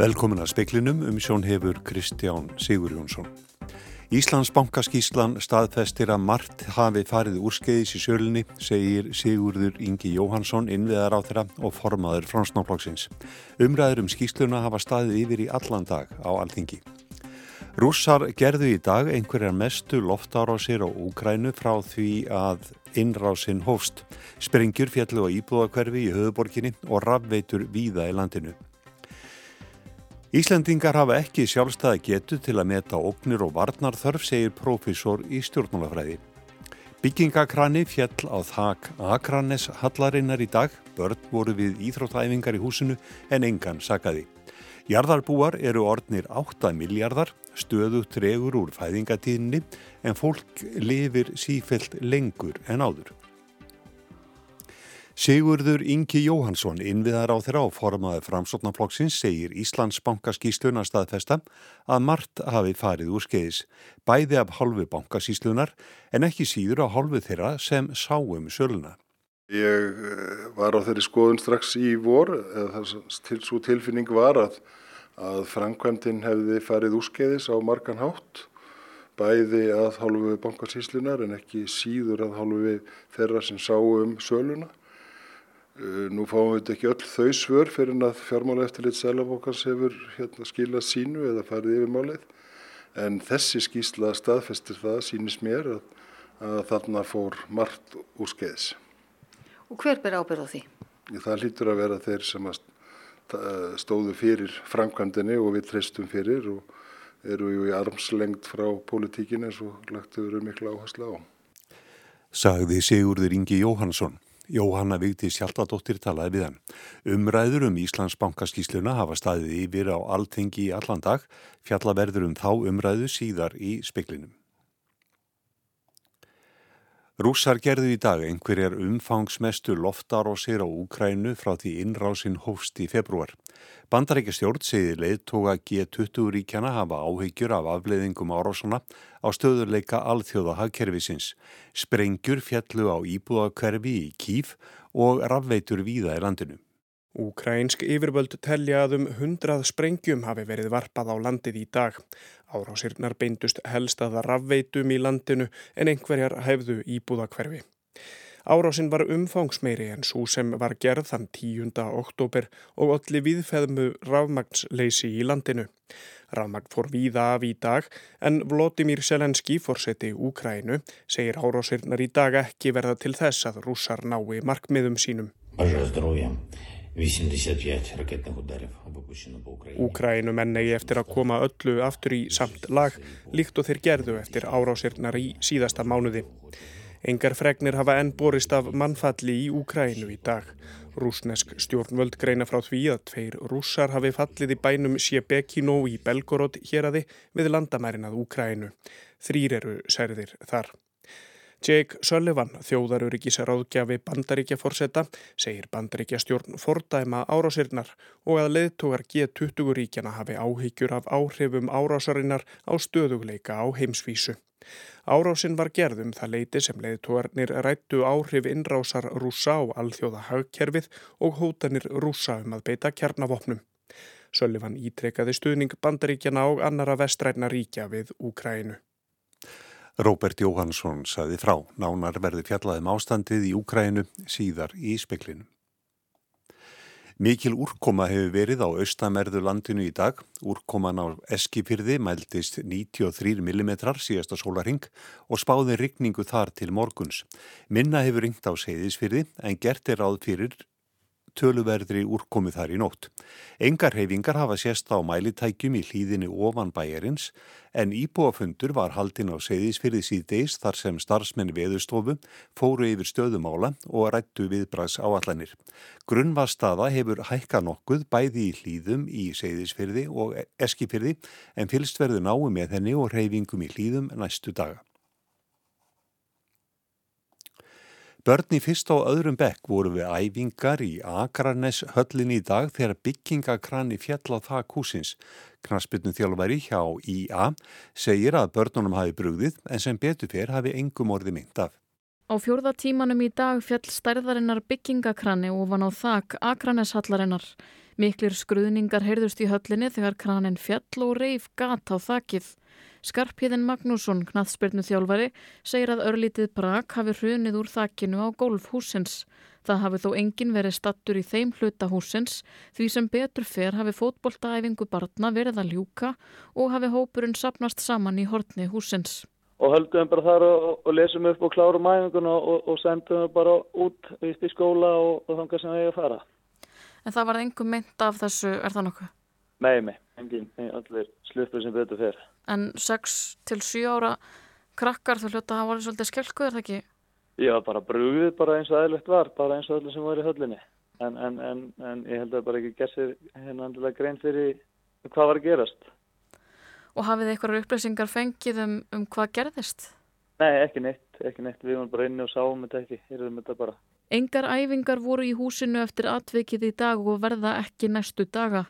Velkomin að speklinum um sjón hefur Kristján Sigur Jónsson. Íslands bankaskíslan staðfestir að margt hafi farið úrskeiðis í sölunni, segir Sigurður Ingi Jóhansson, innviðar á þeirra og formaður fransnáflokksins. Umræður um skísluna hafa staðið yfir í allan dag á alþingi. Rússar gerðu í dag einhverjar mestu loftárásir á Úkrænu frá því að innrásinn hófst. Sprengjur fjallu á íbúðakverfi í höfuborginni og rafveitur víða í landinu. Íslandingar hafa ekki sjálfstæða getu til að meta ógnir og varnarþörf, segir profesor í stjórnmálafræði. Byggingakrani fjall á þak Akranes hallarinnar í dag, börn voru við íþróttæfingar í húsinu en engan sakaði. Jarðarbúar eru orðnir 8 miljardar, stöðu tregur úr fæðingatíðinni en fólk lifir sífelt lengur en áður. Sigurður Ingi Jóhansson, innviðar á þeirra og formaði framsóknarflokksins, segir Íslands bankasísluna staðfesta að margt hafi farið úr skeiðis, bæði af halvu bankasíslunar en ekki síður á halvu þeirra sem sáum söluna. Ég eh, var á þeirri skoðun strax í vor, til, svo tilfinning var að, að framkvæmdinn hefði farið úr skeiðis á margan hátt, bæði að halvu bankasíslunar en ekki síður að halvu þeirra sem sáum söluna. Eh, nú fáum við ekki öll þau svör fyrir en að fjármála eftirlit selabókans hefur hérna, skilað sínu eða farið yfir málið en þessi skísla staðfestir það sínist mér að, að þarna fór margt úr skeiðs. Og hver ber ábyrð á því? Það lítur að vera þeir sem stóðu fyrir framkvæmdini og við treystum fyrir og eru í armslengt frá politíkin eins og lagt hefur miklu áherslu á. Sagði Sigurður Ingi Jóhansson. Jóhanna Vigdi Sjaldadóttir talaði við hann. Umræður um Íslands bankaskísluna hafa staðið yfir á alltingi í allan dag, fjallaverður um þá umræðu síðar í speklinum. Rússar gerðu í dag einhverjar umfangsmestu loftar á Úkrænu frá því innrásinn hófst í februar. Bandarækjastjórn segir leiðtoga G20 ríkjana hafa áhyggjur af afleiðingum árásana á stöðurleika alþjóða hagkerfisins. Sprengjur fjallu á íbúðakverfi í Kíf og rafveitur víða í landinu. Úkrænsk yfirvöld telja að um hundrað sprengjum hafi verið varpað á landið í dag. Árásirnar beindust helst að rafveitum í landinu en einhverjar hefðu íbúða hverfi. Árásin var umfangsmeiri en svo sem var gerð þann 10. oktober og allir viðfeðmu rafmagnsleysi í landinu. Rafmagn fór víða af í dag en Vladimir Selenski, fórseti Úkrænu, segir árásirnar í dag ekki verða til þess að rússar nái markmiðum sínum. Úkrænum enn eigi eftir að koma öllu aftur í samt lag líkt og þeir gerðu eftir árásirnar í síðasta mánuði. Engar fregnir hafa enn borist af mannfalli í Úkrænu í dag. Rúsnesk stjórnvöld greina frá því að tveir rússar hafi fallið í bænum Sjebekino í Belgorod hér aði við landamærin að Úkrænu. Þrýr eru særðir þar. Jake Sullivan, þjóðarurikisráðgjafi bandaríkja fórseta, segir bandaríkja stjórn fordæma árásirnar og að leðtogar G20 ríkjana hafi áhyggjur af áhrifum árásarinnar á stöðugleika á heimsvísu. Árásin var gerðum það leiti sem leðtogarnir rættu áhrif innrásar rúsa á alþjóða hagkerfið og hótanir rúsa um að beita kjarnavopnum. Sullivan ítrekaði stuðning bandaríkjana og annara vestræna ríkja við Úkrænu. Róbert Jóhansson saði frá. Nánar verði fjallaðum ástandið í Úkrænu síðar í speklinum. Mikil úrkoma hefur verið á austamerðu landinu í dag. Úrkoman á Eskifyrði mæltist 93 mm síðasta sólaring og spáði rigningu þar til morguns. Minna hefur ringt á Seyðisfyrði en gert er áð fyrir töluverðri úrkomið þar í nótt. Engar reyfingar hafa sérst á mælitækjum í hlýðinni ofan bæjarins en íbúafundur var haldinn á segðisfyrði síðdeis þar sem starfsmenn veðustofu fóru yfir stöðumála og rættu viðbrags áallanir. Grunnvastaða hefur hækka nokkuð bæði í hlýðum í segðisfyrði og eskifyrði en fylst verður náu með henni og reyfingum í hlýðum næstu daga. Börn í fyrst á öðrum bekk voru við æfingar í Akranes höllin í dag þegar byggingakrani fjall á það kúsins. Knaspitnum þjálfæri hjá IA segir að börnunum hafi brugðið en sem betur fyrr hafi engum orði mynd af. Á fjórða tímanum í dag fjall stærðarinnar byggingakrani ofan á þak Akranes hallarinnar. Miklir skruðningar heyrðust í höllinni þegar kranin fjall og reif gat á þakið. Skarpíðin Magnússon, knaðspyrnu þjálfari, segir að örlítið brak hafi hrunið úr þakinu á gólfhúsins. Það hafi þó engin verið stattur í þeim hluta húsins því sem betur fer hafi fótboltaæfingu barna verið að ljúka og hafi hópurinn sapnast saman í hortni húsins. Og höldum bara þar og, og lesum upp og klárum æfinguna og, og sendum bara út í skóla og, og þangar sem við erum að fara. En það var engum mynd af þessu, er það nokkuð? Nei, nei, engin, allir slupur sem betur fer. En 6 til 7 ára krakkar þú hljóta að hafa verið svolítið skelkuð, er það ekki? Já, bara brúðið bara eins og eðlert var, bara eins og allir sem var í höllinni. En, en, en, en ég held að bara ekki gerðsir hérna andilega grein fyrir hvað var að gerast. Og hafið þið eitthvað upplýsingar fengið um, um hvað gerðist? Nei, ekki neitt, ekki neitt. Við varum bara inni og sáum þetta ekki, hérum þetta bara. Engar æfingar voru í húsinu eftir atvikið í dag og verða ekki næstu daga.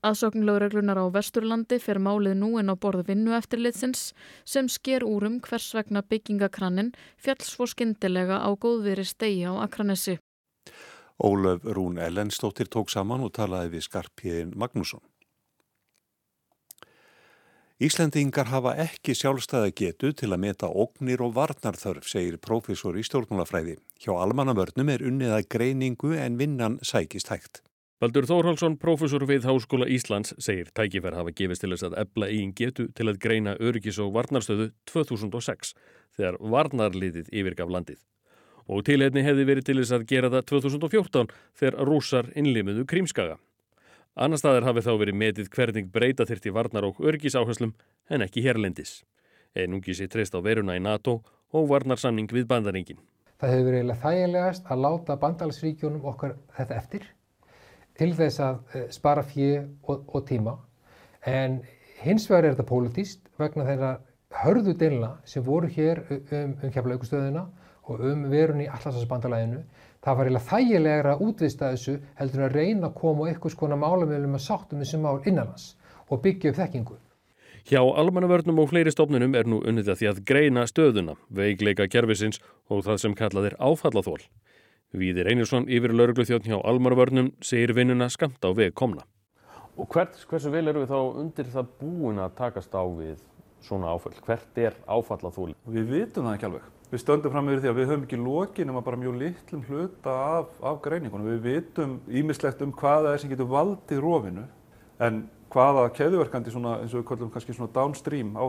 Aðsóknlaugreglunar á Vesturlandi fer málið nú en á borð vinnu eftir litsins sem sker úrum hvers vegna byggingakrannin fjalls fór skindilega á góðveri stegi á Akranesi. Ólöf Rún Ellenstóttir tók saman og talaði við skarpiðin Magnússon. Íslendingar hafa ekki sjálfstæða getu til að meta ógnir og varnarþörf, segir profesor í stjórnmálafræði. Hjá almannavörnum er unnið að greiningu en vinnan sækist hægt. Baldur Þórhalsson, profesor við Háskóla Íslands, segir tækifær hafa gefist til þess að ebla eigin getu til að greina öryggis og varnarstöðu 2006 þegar varnarliðið yfirgaf landið. Og tilhefni hefði verið til þess að gera það 2014 þegar rúsar innlimiðu krímskaga. Annar staðar hafi þá verið metið hvernig breyta þyrti varnar og öryggisáherslum en ekki hérlendis. Enungi sé treyst á veruna í NATO og varnarsamning við bandaringin. Það hefur verið eiginlega þægilegast að láta bandalsríkjónum okkar þetta eftir til þess að eh, spara fjö og, og tíma en hins vegar er þetta pólitíst vegna þeirra hörðu deilina sem voru hér um, um keflaugustöðuna og um verun í allarsasbandalæðinu það var eiginlega þægilegra að útvista þessu heldur að reyna að koma á eitthvað skona málumilum að sáttum þessum mál innanlands og byggja upp þekkingu. Hjá almannavörnum og fleiri stofnunum er nú unnið að því að greina stöðuna, veikleika kervisins og það sem kallað er áfallathól. Víðir Einarsson yfir laurugluþjóðn hjá Almarvörnum segir vinnuna skamt á veg komna. Og hvert, hversu vel eru við þá undir það búin að takast á við svona áfall? Hvert er áfallað þú? Við vitum það ekki alveg. Við stöndum fram yfir því að við höfum ekki lokin um að bara mjög litlum hluta af, af greiningunum. Við vitum ímislegt um hvaða er sem getur valdið rófinu en hvaða keðuverkandi svona, eins og við kallum kannski svona downstream á,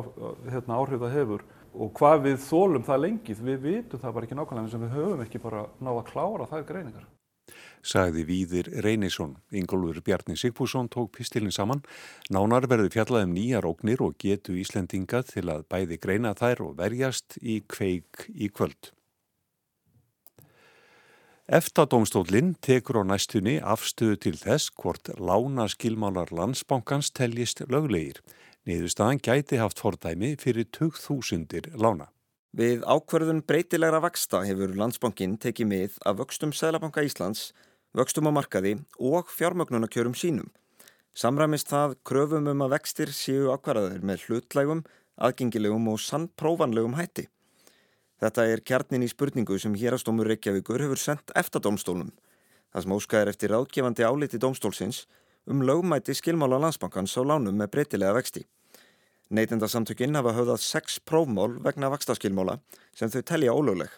hérna, áhrif það hefur og hvað við þólum það lengið, við vitum það bara ekki nákvæmlega sem við höfum ekki bara náða að klára það greiningar. Sagði Víðir Reynisson, Ingólfur Bjarni Sigfússon tók pistilin saman. Nánar verður fjallað um nýjar ógnir og getu Íslendinga til að bæði greina þær og verjast í kveik í kvöld. Eftadómstólinn tekur á næstunni afstöðu til þess hvort lána skilmálar landsbankans teljist löglegir. Niðurstaðan gæti haft fordæmi fyrir 2000 lána. Við ákverðun breytilegra vaksta hefur landsbankin tekið mið af vöxtum Sælabanka Íslands, vöxtum á markaði og fjármögnunarkjörum sínum. Samræmist það kröfum um að vextir séu ákvarðaðir með hlutlægum, aðgengilegum og sannprófanlegum hætti. Þetta er kjarnin í spurningu sem hérastómur Reykjavíkur hefur sendt eftir domstólum. Það sem óskaðir eftir ráðgefandi áliti domstólsins um lögmæti skilmála landsbankans á lánum með breytilega vexti. Neytendasamtökinn hafa höfðað sex prófmál vegna vakstaskilmála sem þau telja ólögleg.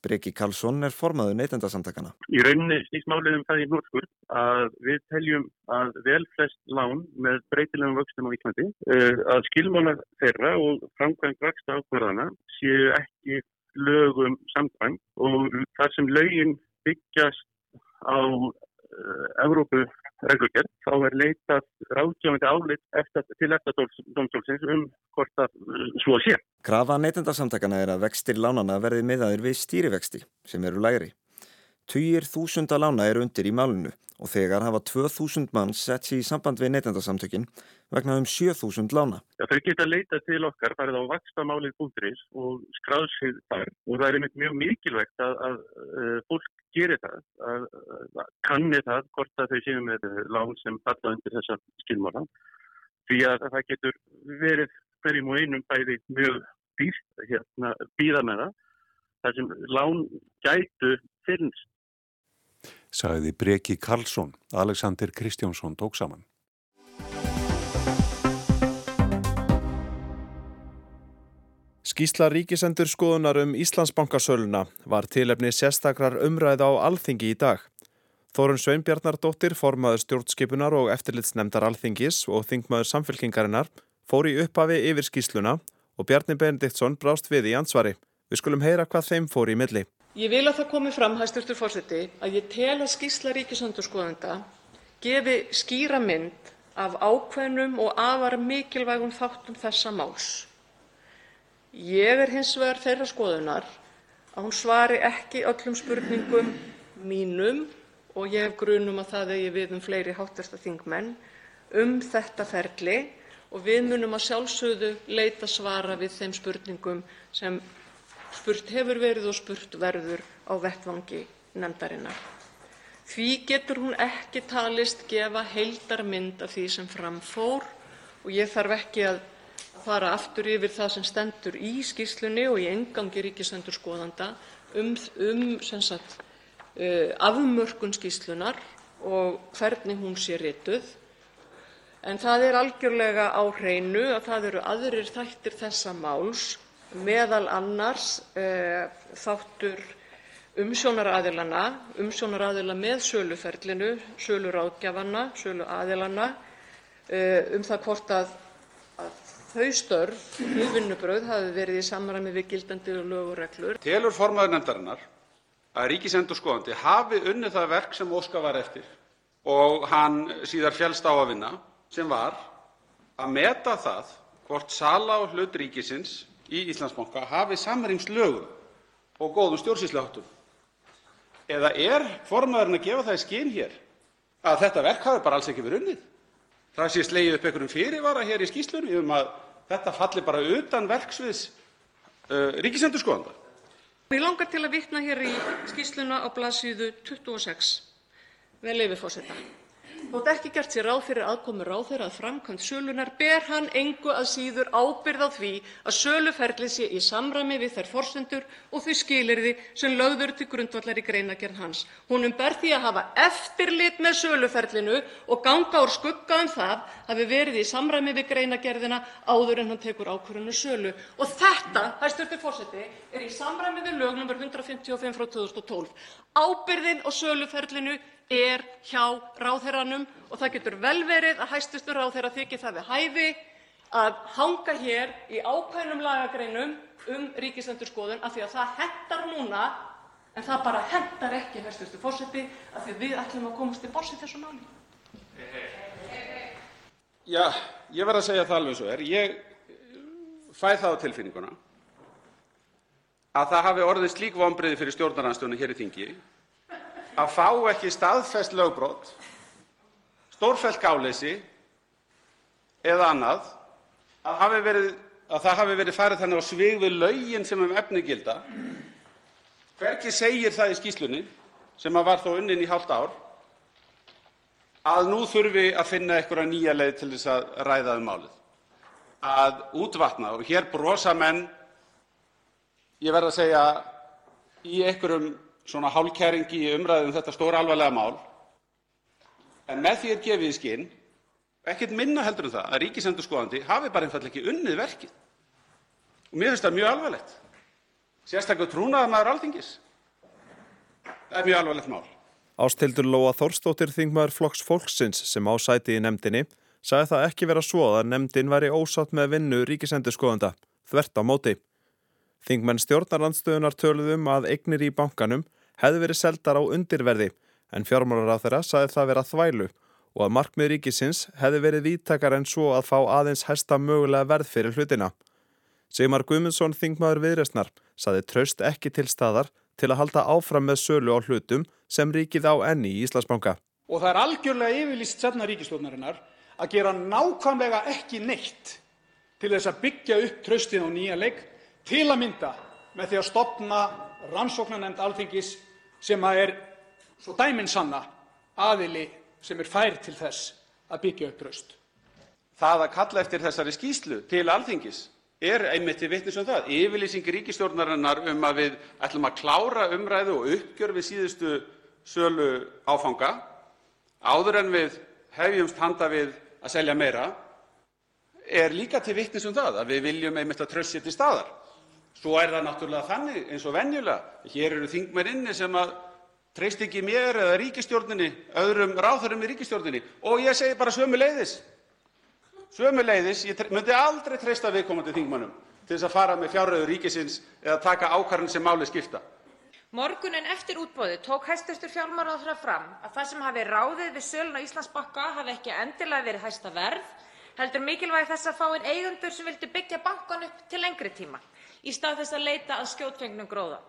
Breki Karlsson er formaður neytendasamtakana. Í rauninni snýst málið um það í Nordskur að við teljum að vel flest lán með breytilegum vöxtum á Íklandi eh, að skilmála þeirra og framkvæmt vaksta ákvarðana séu ekki lögum samkvæm og þar sem lögin byggjast á uh, Evrópu reglugjörn, þá er leitað ráðgjáðandi álit eftir, til eftirdómstólsins um hvort að uh, svo sé. Krafa neytendasamtakana er að vextir lánana verði miðaður við stýrivexti sem eru lægri. Tugir þúsunda lána eru undir í málunu og þegar hafa 2000 mann sett sér í samband við neytendasamtökin vegna um 7000 lána. Ja, þau geta leitað til okkar, farið á vakstamálið.is og skráðsig þar og það er mjög mikilvægt að, að, að fólk gerir það, að, að kanni það hvort að þau séu með lán sem falla undir þessa skilmála því að það getur verið hverjum og einum bæði mjög dýrt hérna býða með það þar sem lán gætu finnst sagði Breki Karlsson, Alexander Kristjánsson tók saman. Skísla ríkisendur skoðunar um Íslandsbankasöluna var tilefni sérstakrar umræð á alþingi í dag. Þórun Sveinbjarnardóttir, formaður stjórnskipunar og eftirlitsnemdar alþingis og þingmaður samfélkingarinnar fór í upphafi yfir skísluna og Bjarni Benediktsson brást við í ansvari. Við skulum heyra hvað þeim fór í milli. Ég vil að það komi fram, hæsturtur fórseti, að ég tel að skísla ríkisendurskoðenda gefi skýra mynd af ákveðnum og afar mikilvægum þáttum þessa máls. Ég er hins vegar þeirra skoðunar að hún svari ekki öllum spurningum mínum og ég hef grunum að það eigi við um fleiri háttesta þingmenn um þetta ferli og við munum að sjálfsögðu leita svara við þeim spurningum sem spurt hefur verið og spurt verður á vettvangi nefndarinnar. Því getur hún ekki talist gefa heildarmynd af því sem fram fór og ég þarf ekki að fara aftur yfir það sem stendur í skýrslunni og í inngangi ríkisendurskoðanda um, um uh, afmörkun skýrslunnar og hvernig hún sé rituð. En það er algjörlega á hreinu að það eru aðrir þættir þessa máls, annars uh, þáttur umsjónaraðilanna, umsjónaraðila með söluferlinu, söluráðgjafanna, söluaðilanna, uh, um það hvort að þau störf og vinnubrögð hafi verið í samræmi við gildandi lög og reglur. Telur formaður nefndarinnar að ríkisendurskoðandi hafi unnið það verk sem óskað var eftir og hann síðar féllst á að vinna, sem var að meta það hvort sala á hlut ríkisins í Íslandsbanka hafi samrýmst lögum og góðum stjórnsýsluháttum? Eða er formaðurinn að gefa það í skyn hér að þetta verk hafi bara alls ekki verið unnið? Það sé slegið upp einhverjum fyrirvara í skýrslunni um að þetta falli bara utan verksviðs uh, ríkisendurskoðanda. Mig langar til að vitna í skýrsluna á blaðsíðu 26, með leyfi forseta. Þótt ekki gert sé ráð fyrir aðkomu ráðherra að framkvæmd sölunnar ber hann engu að síður ábyrgð á því að söluferlið sé í samræmi við þær forsendur og þau skilyrði sem lögð eru til grundvallar í greinargerð hans. Honum ber því að hafa eftirlit með söluferlinu og ganga úr skugga um það hafi verið í samræmi við greinargerðina áður en hann tekur ákvörðun um sölu. Og þetta, hæstv. forseti, er í samræmi við lög nr. 155/2012. Ábyrgðin á söluferlinu er hjá ráðherranum og það getur vel verið að hæstv. ráðherra þyki það við hæfi að hanga hér í ákveðnum lagagreinum um Ríkisendurskoðun af því að það hentar núna, en það bara hentar ekki, hæstv. forseti, af því að við ætlum að komast til botns í þessu máli. Já, ég verð að segja það alveg eins og er. Ég fæ það á tilfinninguna að það hafi orðið slík vonbrigði fyrir stjórnarandstöðuna hér í þingi að fá ekki staðfest lögbrot, stórfellt gáleysi eða annað, að það hafi verið farið þannig á svig við lögin sem um efnið gilda. Hvergi segir það í skýrslunni, sem var þó unnin í hálft ár, að nú þurfi að finna einhverja nýja leið til þess að ræða um málið, að útvatna. Og hér brosa menn, ég verð að segja, í einhverjum svona hálfkæringi í umræðu um þetta stóralvarlega mál, en með því er gefið í skyn, ekkert minna heldur en það, að ríkisendurskoðandi hafi bara einfaldlega ekki unnið verkið. Mér finnst það mjög alvarlegt, sérstaklega trúnaðarmaður Alþingis. Það er mjög alvarlegt mál. Ástildur Lóa Þórstóttir þingmaður Flokks Fólksins sem á sæti í nefndinni sagði það ekki vera svo að nefndin væri ósátt með vinnu ríkisendurskoðanda, þvert á móti. Þingmenn stjórnarandstöðunar töluðum um að eignir í bankanum hefði verið seldar á undirverði en fjármálaráþeira sagði það vera þvælu og að markmið ríkisins hefði verið vítakar en svo að fá aðeins hæsta mögulega verð fyrir hlutina. Sigmar Guðmundsson þingmaður viðresnar saði tröst ekki til staðar til að halda áfram með sölu á hlutum sem ríkið á enni í Íslandsbanka. Og það er algjörlega yfirlýst setna ríkistofnarinnar að gera nákvæmlega ekki neitt til þess að byggja upp tröstið á nýja leik til að mynda með því að stopna rannsóknarnemnd alþingis sem er svo dæminn sanna aðili sem er fær til þess að byggja upp tröst. Það að kalla eftir þessari skýslu til alþingis er einmitt til vitnis um það. Yfirlýsing ríkisstjórnarinnar um að við ætlum að klára umræðu og uppgjör við síðustu sölu áfanga áður en við hefjumst handa við að selja meira er líka til vitnis um það að við viljum einmitt að traust sé til staðar. Svo er það náttúrlega þannig eins og venjulega að hér eru þingmenn inni sem treysta ekki mér eða ríkisstjórninni, öðrum ráðherrum í ríkisstjórninni og ég segi bara sömuleiðis. Sömuleiðis, ég myndi aldrei treysta viðkomandi þingmönnum til að fara með fjárreiður ríkisins eða taka ákvarðanir sem máli skipta. Morguninn eftir útboðið tók hæstv. fjármálaráðherra fram að það sem hafi ráðið við söluna á Íslandsbanka hafi ekki endilega verið hæsta verð heldur mikilvægi þess að fá inn eigendur sem vildu byggja bankann upp til lengri tíma í stað þess að leita að skjótfengnum gróða.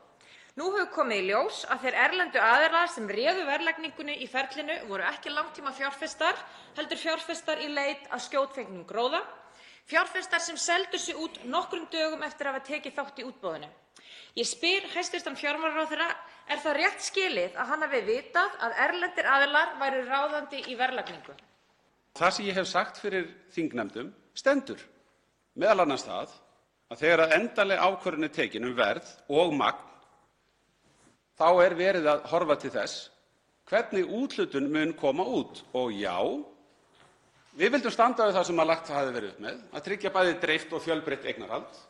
Nú hefur komið í ljós að þeir erlendu aðilar sem réðu verðlagningunni í ferlinu voru ekki langtímafjárfestar heldur fjárfestar í leit að skjótfengnum gróða, fjárfestar sem seldu sig út nokkrum dögum eftir að hafa tekið þátt í útboðinu. Ég spyr hæstv. fjármálaráðherra: Er það rétt skilið að hann hafi vitað að erlendir aðilar væru ráðandi í verðlagningu? Það sem ég hef sagt fyrir þingnefndum stendur, m.a. það að þegar endanleg ákvörðun er tekin um verð og magn þá er verið að horfa til þess hvernig úthlutun mun koma út. Og já, við vildum standa við það sem lagt hafði verið upp með, að tryggja bæði dreift og fjölbreytt eignarhald.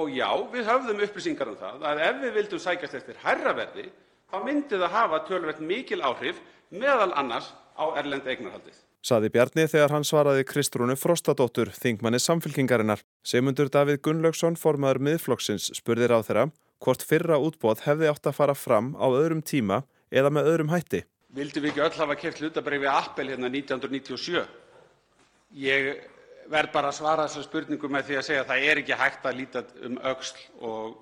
Og já, við höfðum upplýsingar um það að ef við vildum sækjast eftir hærra verði þá myndi það hafa töluvert mikil áhrif, m.a. á erlenda eignarhaldið saði Bjarni þegar hann svaraði Kristrúnu Frostadóttur, þingmanni Samfylkingarinnar. Sigmundur Davíð Gunnlaugsson, formaður miðflokksins, spurði ráð þeirra hvort fyrra útbóð hefði átt að fara fram á öðrum tíma eða með öðrum hætti. Vildum við ekki öll hafa kert hlutabréf í Apple hérna 1997? Ég verð bara að svara þessar spurningu með því að segja að það er ekki hægt að líta um öxl og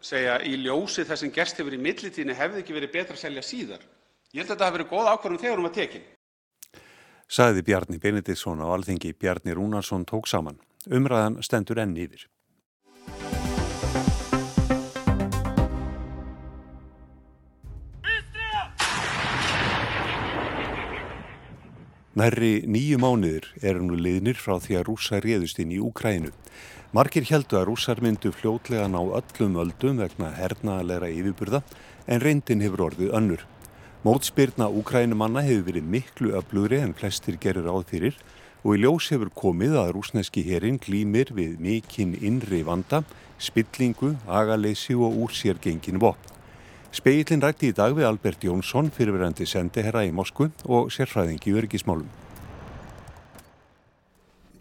segja í ljósi þess sem gerst hefur í millitíðinni hefði ekki verið betra að selja síðar. Ég held að þetta hafi verið góð ákvörðun þegar hún var tekin sagði Bjarni Benediktsson á alþingi Bjarni Rúnarsson tók saman. Umræðan stendur enn yfir. Nærri nýju mánuðir eru nú liðnir frá því að rúsa réðust inn í Úkrænu. Markir heldu að rússar myndu fljótlega ná öllum öldum vegna hernaðalegra yfirburða en reyndin hefur orðið önnur. Mótspyrna Úkrænumanna hefur verið miklu öflugri en flestir gerir áð fyrir og í ljós hefur komið að rúsneski herin glýmir við mikinn innri vanda, spillingu, agaleysi og úr sér gengin vopn. Speillin rætti í dag við Albert Jónsson, fyrirverandi sendiherra í Moskvu og sérfræðingi örgismálum.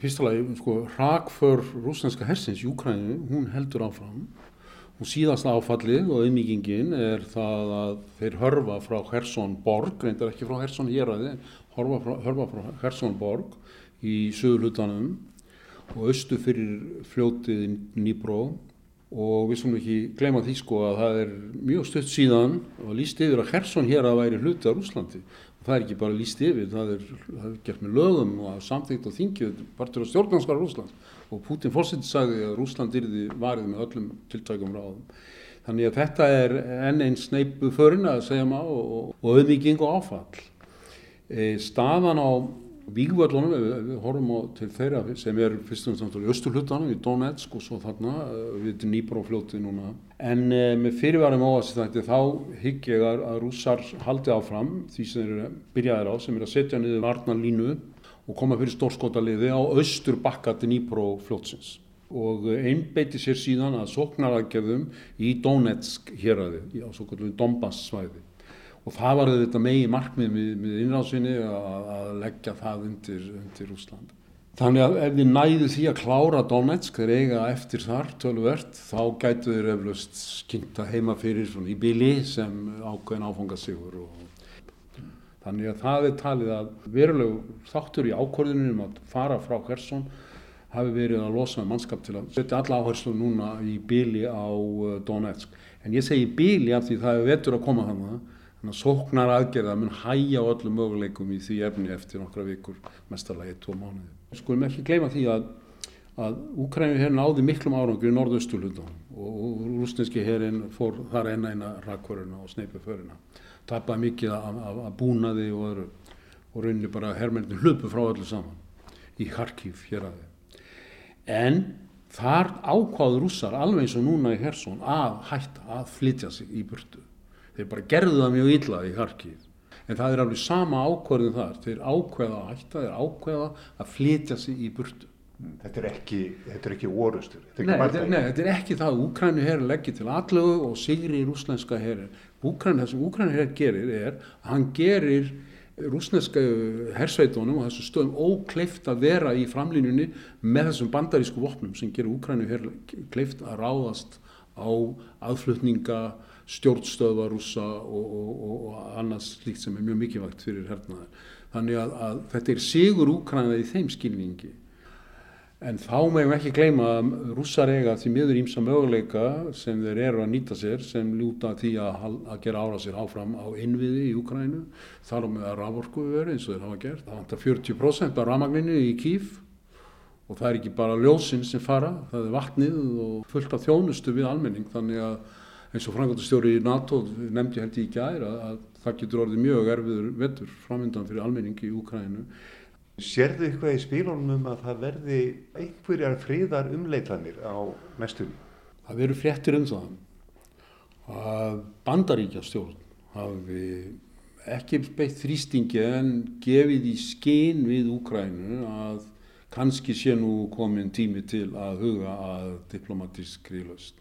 Fyrstulega, sko, hrakför rúsneska hersins í Úkrænu, hún heldur áfram Og síðasta áfallið og auðmíkingin er það að þeir hörfa frá Hersson borg, reyndar ekki frá Hersson héræði, hörfa frá, hörfa frá Hersson borg í sögurlutanum og austu fyrir fljótið Nýbró og við skulum ekki gleyma því sko að það er mjög stutt síðan og líst yfir að Hersson héræði væri hluti á Rúslandi. Það er ekki bara líst yfir, það er, það er gert með lögum og samþýgt á þingið, partur á stjórnarskara Rúsland og Putin fórsett sagði að Rúsland yrði varið með öllum tiltækum ráðum. Þannig að þetta er enn einn sneipu förin að segja maður og, og auðvíking og áfall. E, staðan á vígvöldunum, við, horfum á til þeirra sem er fyrst og náttúrulega í östurhlutanum, í Donetsk og svo þarna e, við til Nýbrófljóti núna. En e, með fyrirværum óast þetta þá hygg ég að, rússar haldi áfram því sem þeir eru byrjaðir á sem er að setja niður varnarlínu og koma fyrir stórskotaliði á austur bakka til Nýpró fljótsins og einbeiti sér síðan að sóknaraðgerðum í Donetsk héræði, á svo kallum Donbass svæði og það var þetta megi markmið með, með innrásinni að, að leggja það undir, undir Úsland. Þannig að ef þið næðu því að klára Donetsk, þeir eiga eftir þar tölvert, þá gætu þeir eflaust skynnt að heima fyrir í bili sem ákveðin áfangasigur og Þannig að það er talið að verulegu þáttur í ákvörðunum að fara frá Hersson hafi verið að losa mannskap til að setja alla áherslu núna í bíli á uh, Donetsk. En ég segi bíli af því það er vetur að koma þannig að sóknar aðgerða mun hæja öllum möguleikum í því efni eftir nokkra vikur, mestarlega eitt, tvo mánuði. Skulum ekki gleyma því að, að Úkræmi hér náði miklum árangur í norðaustulundum og rúsneski hérinn fór þar enna eina rakkvöruna og sneipi förina tapaði mikið af búnaði og öðru og rauninni bara herrmennir hlupu frá öllu saman í Kharkiv hér að þið. En þar ákváður rússar alveg eins og núna í Hersson að hætta að flytja sig í burtu. Þeir bara gerðu það mjög illa í Harkið. En það er alveg sama ákverðin þar. Þeir ákveða að hætta, þeir ákveða að flytja sig í burtu. Þetta er ekki, þetta er ekki orustur. Þetta nei, þetta, nei, þetta er ekki það. Úkrænu herr leggir til allugu og sigri í rúslenska herr. Það sem Úkrænu herr gerir er að hann gerir rúsneska hersveitónum og þessu stöðum ókleift að vera í framlínunni með þessum bandarísku vopnum sem gerir Úkrænu herr kleift að ráðast á aðflutninga stjórnstöðva rúsa og, og, og annars slíkt sem er mjög mikilvægt fyrir hernaðar. Þannig að, að þetta er sigur úkrænaði í þeim skilningi. En þá meðum ekki gleyma að rússar eiga því miður ímsa möguleika sem þeir eru að nýta sér sem ljúta því að, að gera ára sér áfram á innviði í Úkrænu. Þar á með að raforku verið eins og þeir hafa gert. Það vantar 40% af ramagninu í Kíf og það er ekki bara ljósinn sem fara, það er vatnið og fullt af þjónustu við almenning þannig að eins og frangandastjóri í NATO nefndi held ég í gæri að, að það getur orðið mjög erfiður vettur framöndan fyrir almenningi í Úkrænu. Serðu eitthvað í spílunum um að það verði einhverjar fríðar umleitanir á næstunni? Það veru fréttir um það að bandaríkja stjórn hafi ekki beitt þrýstingi en gefið í skinn við Úkrænu að kannski sé nú komin tími til að huga að diplomatískri löst.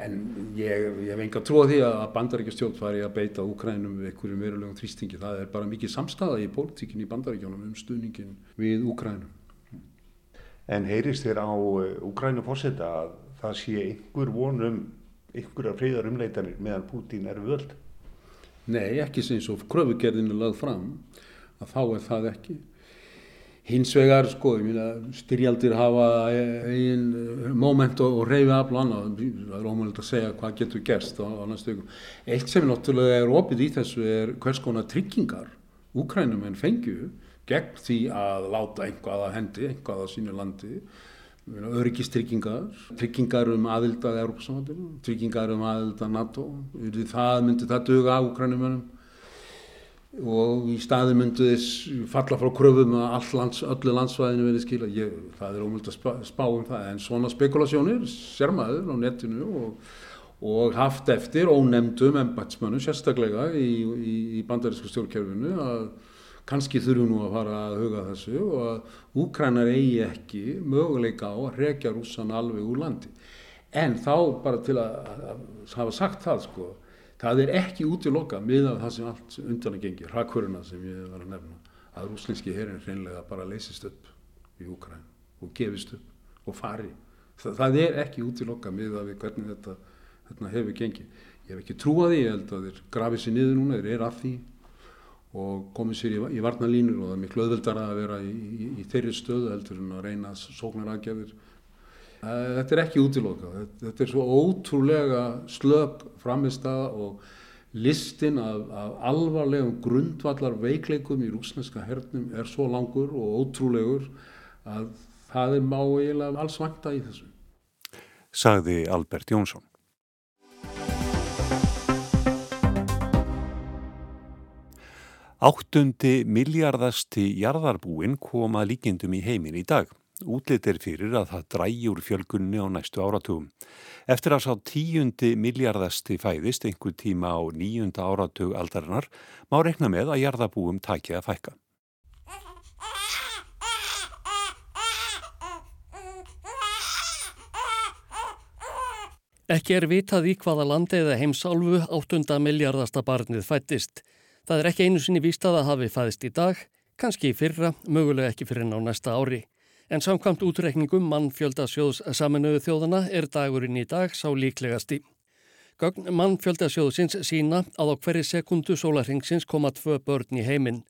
En ég, ég hef enga trú á því að bandaríkjastjórn fari að beita Úkrænum við einhverjum verulegum þrýstingi. Það er bara mikið samstaða í pólitíkinni í bandaríkjónum um stuðningin við Úkrænum. En heyrist þér á Úkrænum fórseta að það sé einhver vonum, einhverja freyðar umleitanir meðan Pútín er völd? Nei, ekki sem svo kröfugerðinu lagð fram að þá er það ekki. Hins vegar, sko, styrjaldir hafa einn eh, moment og, reyfi af landa, það er ómögulegt að segja hvað getur gerst á, næstu ykkur. Eitt sem náttúrulega er opið í þessu er hvers konar tryggingar úkrænum en fengju gegn því að láta einhvað að hendi, einhvað að sínu landi, öryggistryggingar, tryggingar um aðild að Európa-samhandinu, tryggingar um aðild að NATO, það myndi það duga á úkrænumönum og í staði myndu þess falla frá kröfum að lands, öllu landsvæðinu verið skila ég, það er ómöld að spá, spá um það en svona spekulasjónir, sérmaður á netinu og, og haft eftir ónemdum embætsmönu sérstaklega í, í, í bandarísku stjórnkerfinu að kannski þurfum nú að fara að huga þessu og að Úkrænar eigi ekki möguleika á að rekja rússan alveg úr landi. En þá bara til að, að hafa sagt það sko Það er ekki út í loka miðað það sem allt undan að gengi, rakkuruna sem ég var að nefna, að rúslinski herin hreinlega bara leysist upp í Úkræn og gefist upp og fari. Það, það er ekki út í loka miðað við hvernig þetta, þetta hefur gengið. Ég hef ekki trúað því, ég held að þeir grafið sér niður núna, þeir eru að því og komið sér í, í varnalínur og það er miklu öðvöldara að vera í, í, í þeirri stöðu heldur en að reyna sóknar aðgjafir Eh, þetta er ekki útilokað, þetta er svo ótrúlega slög framist að og listin af, af alvarlegum grundvallar veikleikum í rúsneska hernum er svo langur og ótrúlegur að það er má eiginlega alls vanta í þessu. Sagði Albert Jónsson. Áttundi miljardasti jarðarbúin koma líkindum í heimin í dag. Útlit er fyrir að það dræjur fjölgunni á næstu áratugum. Eftir að sá tíundi miljardasti fæðist einhver tíma á nýjunda áratug aldarinnar má rekna með að jarðabúum takja að fækka. Ekki er vitað í hvaða landi eða heimsálfu áttunda miljardasta barnið fættist. Það er ekki einu sinni vístað að hafi fæðist í dag, kannski í fyrra, mögulega ekki fyrir ná næsta ári. En samkvæmt útreikningum mannfjöldasjóðs saminuðu þjóðana er dagurinn í dag sá líklegasti. Gögn mannfjöldasjóðsins sína að á hverju sekundu sólarhengsins koma tvö börn í heiminn.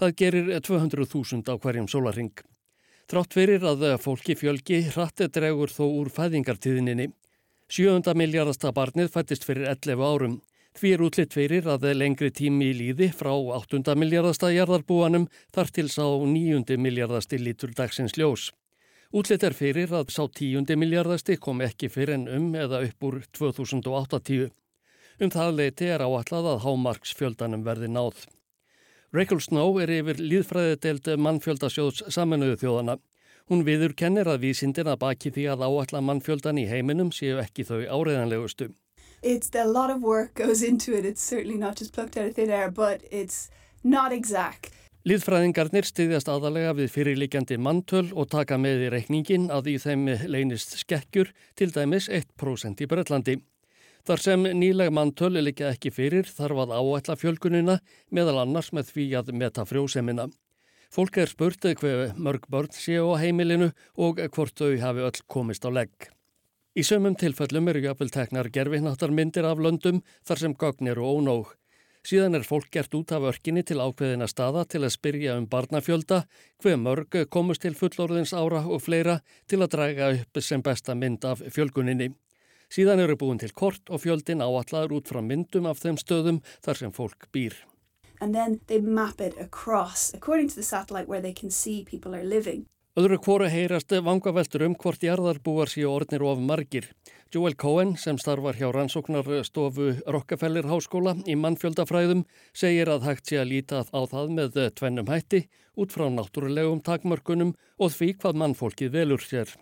Það gerir 200.000 á hverjum sólarheng. Trátt fyrir að fólki fjölgi hratti dregur þó úr fæðingartíðininni. Sjöunda miljardasta barnið fættist fyrir 11 árum. Því er útlitt fyrir að lengri tími í líði frá 8. miljardasta jarðarbúanum þar til sá 9. miljardasti lítur dagsins ljós. Útlitt er fyrir að sá 10. miljardasti kom ekki fyrir en um eða upp úr 2080. Um það leiti er áallad að hámarksfjöldanum verði náð. Rachel Snow er yfir líðfræðideld mannfjöldasjóðs saminuðu þjóðana. Hún viður kennir að vísindir að baki því að áalla mannfjöldan í heiminum séu ekki þau áreðanlegustu. It's a lot of work goes into it. It's certainly not just plucked out of thin air, but it's not exact. Líðfræðingarnir styðjast aðalega við fyrirlikjandi mantöl og taka með í reikningin að í þeim leynist skekkjur til dæmis 1% í Breitlandi. Þar sem nýleg mantöl líka ekki fyrir þarf að áætla fjölgunina meðal annars með því að meta frjósemina. Fólk er spurtið hver mörg börn séu á heimilinu og hvort þau hafi öll komist á legg. Í sömum tilfellum eru jáfnvel teknar gerfihnáttarmyndir af löndum þar sem gögn eru ónóg. Síðan er fólk gert út af örkinni til ákveðina staða til að spyrja um barnafjölda, hver mörg komust til fullorðins ára og fleira til að draga upp sem besta mynd af fjölguninni. Síðan eru búin til kort og fjöldin áallar út frá myndum af þeim stöðum þar sem fólk býr. And then they map it across according to the satellite where they can see people are living. Öðru kvoru heyrast vangaveltur um hvort jarðarbúar séu orðnir of margir. Joel Cohen sem starfar hjá rannsóknarstofu Rockefeller Háskóla í mannfjöldafræðum segir að hægt sé að líta á það með tvennum hætti út frá náttúrulegum takmörkunum og því hvað mannfólkið velur sér.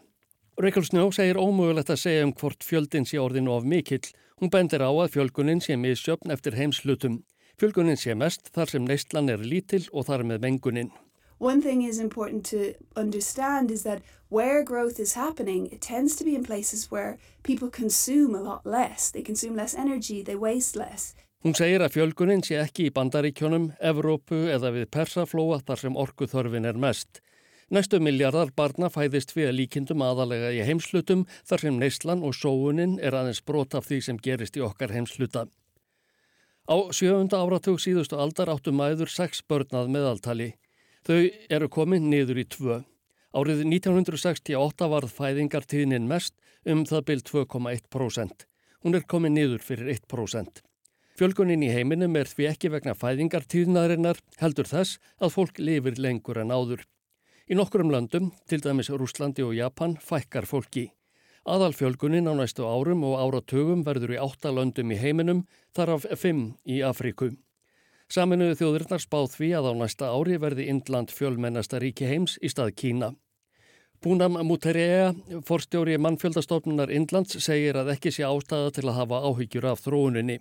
Reykjál Snjó segir ómögulegt að segja um hvort fjöldin sé orðin of mikill. Hún bendir á að fjölgunin sé misjöfn eftir heimslutum. Fjölgunin sé mest þar sem neistlan er lítill og þar með mengunin. One thing is important to understand is that where growth is happening, it tends to be in places where people consume a lot less. They consume less energy, they waste less. Hún segir að fjölgunin sé ekki í bandaríkjónum, Evrópu eða við persaflóa þar sem orku þörfin er mest. Næstu miljardar barna fæðist við líkindum aðalega í heimslutum þar sem neyslan og sóunin er aðeins brot af því sem gerist í okkar heimsluta. Á sjöfunda áratug síðustu aldar áttu mæður sex börnað meðaltali. Þau eru komin niður í tvö. Árið 1968 varð fæðingartíðnin mest um það byrj 2,1%. Hún er komin niður fyrir 1%. Fjölgunin í heiminum er því ekki vegna fæðingartíðnarinnar heldur þess að fólk lifir lengur en áður. Í nokkurum löndum, til dæmis Rúslandi og Japan, fækkar fólki. Aðalfjölgunin á næstu árum og áratugum verður í átta löndum í heiminum, þar af fimm í Afríku. Saminuðu þjóðurnar spáð því að á næsta ári verði Indland fjölmennasta ríki heims í stað Kína. Búnam Muterea, forstjóri mannfjöldastofnunar Indlands, segir að ekki sé ástæða til að hafa áhyggjur af þróuninni.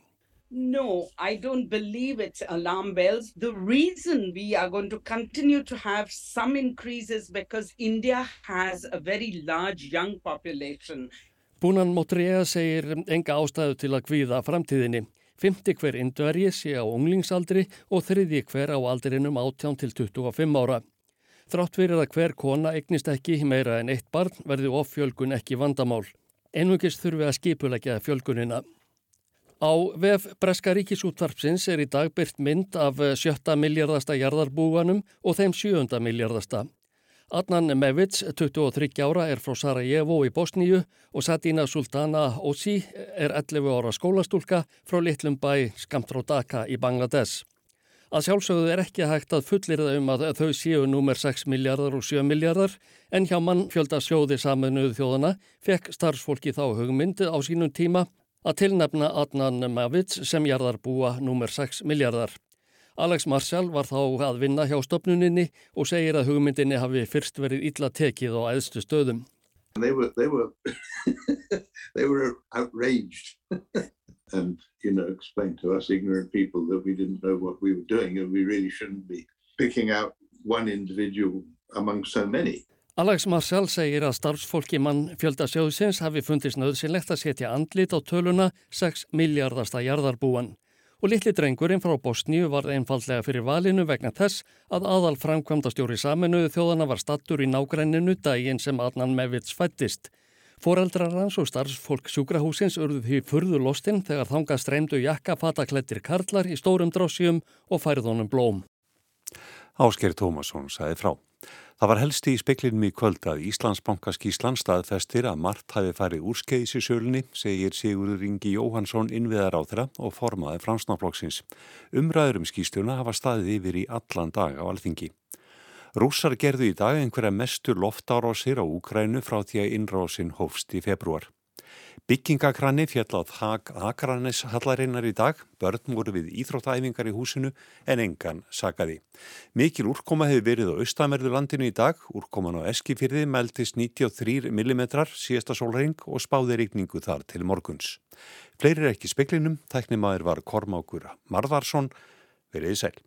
No, I don't believe it's alarm bells. The reason we are going to continue to have some increases because India has a very large young population. Búnan Muterea segir enga ástæðu til að kvíða framtíðinni. Fymti hver indvergi sé á unglingsaldri og þriði hver á aldrinum 18 til 25 ára. Þrátt fyrir að hver kona eignist ekki meira en eitt barn verði offjölgun ekki vandamál. Einungis þurfi að skipulegja fjölgunina. Á vef Breska ríkisútvarpsins er í dag byrt mynd af sjötta miljardasta jarðarbúanum og þeim sjöunda miljardasta. Adnan Mevits, 23 ára, er frá Sarajevo í Bosníu og Sadina Sultana Osi er 11 ára skólastúlka frá litlum bæ Skamtródaka í Bangladesh. Að sjálfsögðu er ekki hægt að fullir það um að þau séu númer 6 miljardar og 7 miljardar en hjá mann fjölda sjóði saminuð þjóðana fekk starfsfólki þá hugmyndið á sínum tíma að tilnefna Adnan Mevits sem jarðarbúa númer 6 miljardar. Alex Marshall var þá að vinna hjá stopnuninni og segir að hugmyndinni hafi fyrst verið illa tekið á æðstu stöðum. They were, they were, they were outraged and, you know, explained to us ignorant people that we didn't know what we were doing and we really shouldn't be picking out one individual among so many. Alex Marshall segir að starfsfólki mann fjölda sjóðsins hafi fundist nöðsynlegt að setja andlit á töluna 6 miljardasta jarðarbúan og litli drengurinn frá Bosníu var einfallega fyrir valinu vegna þess að aðal framkvæmdastjóri saminuðu þjóðana var stattur í nágrenninu daginn sem Adnan Mevits fættist. Fóreldrar hans og starfsfólk sjúkrahúsins urðu því furðu lostinn þegar þanga streymdu jakka fataklettir karlar í stórum dróssjum og færðunum blóm. Ásker Tómasson sagði frá. Það var helsti í speklinum í kvöld að Íslandsbankas Íslands staðfestir að margt hafi farið úrskeiðis í sölunni, segir Sigurður Ingi Jóhansson innviðar á þeirra og formaði framsnáflokksins. Umræður um skýstuna hafa staðið yfir í allan dag á alþingi. Rússar gerðu í dag einhverja mestur loftárásir á Úkrænu frá því að innrásinn hófst í februar. Byggingakranni fjall á þak Akranes hallarinnar í dag, börn voru við íþróttæfingar í húsinu en engan sagaði. Mikil úrkoma hefur verið á austamerðu landinu í dag, úrkoman á Eskifyrði meldist 93 mm síðasta sólring og spáði reikningu þar til morguns. Fleiri er ekki speklinum, tæknimaður var Kormákur Marðarsson, verið sæl.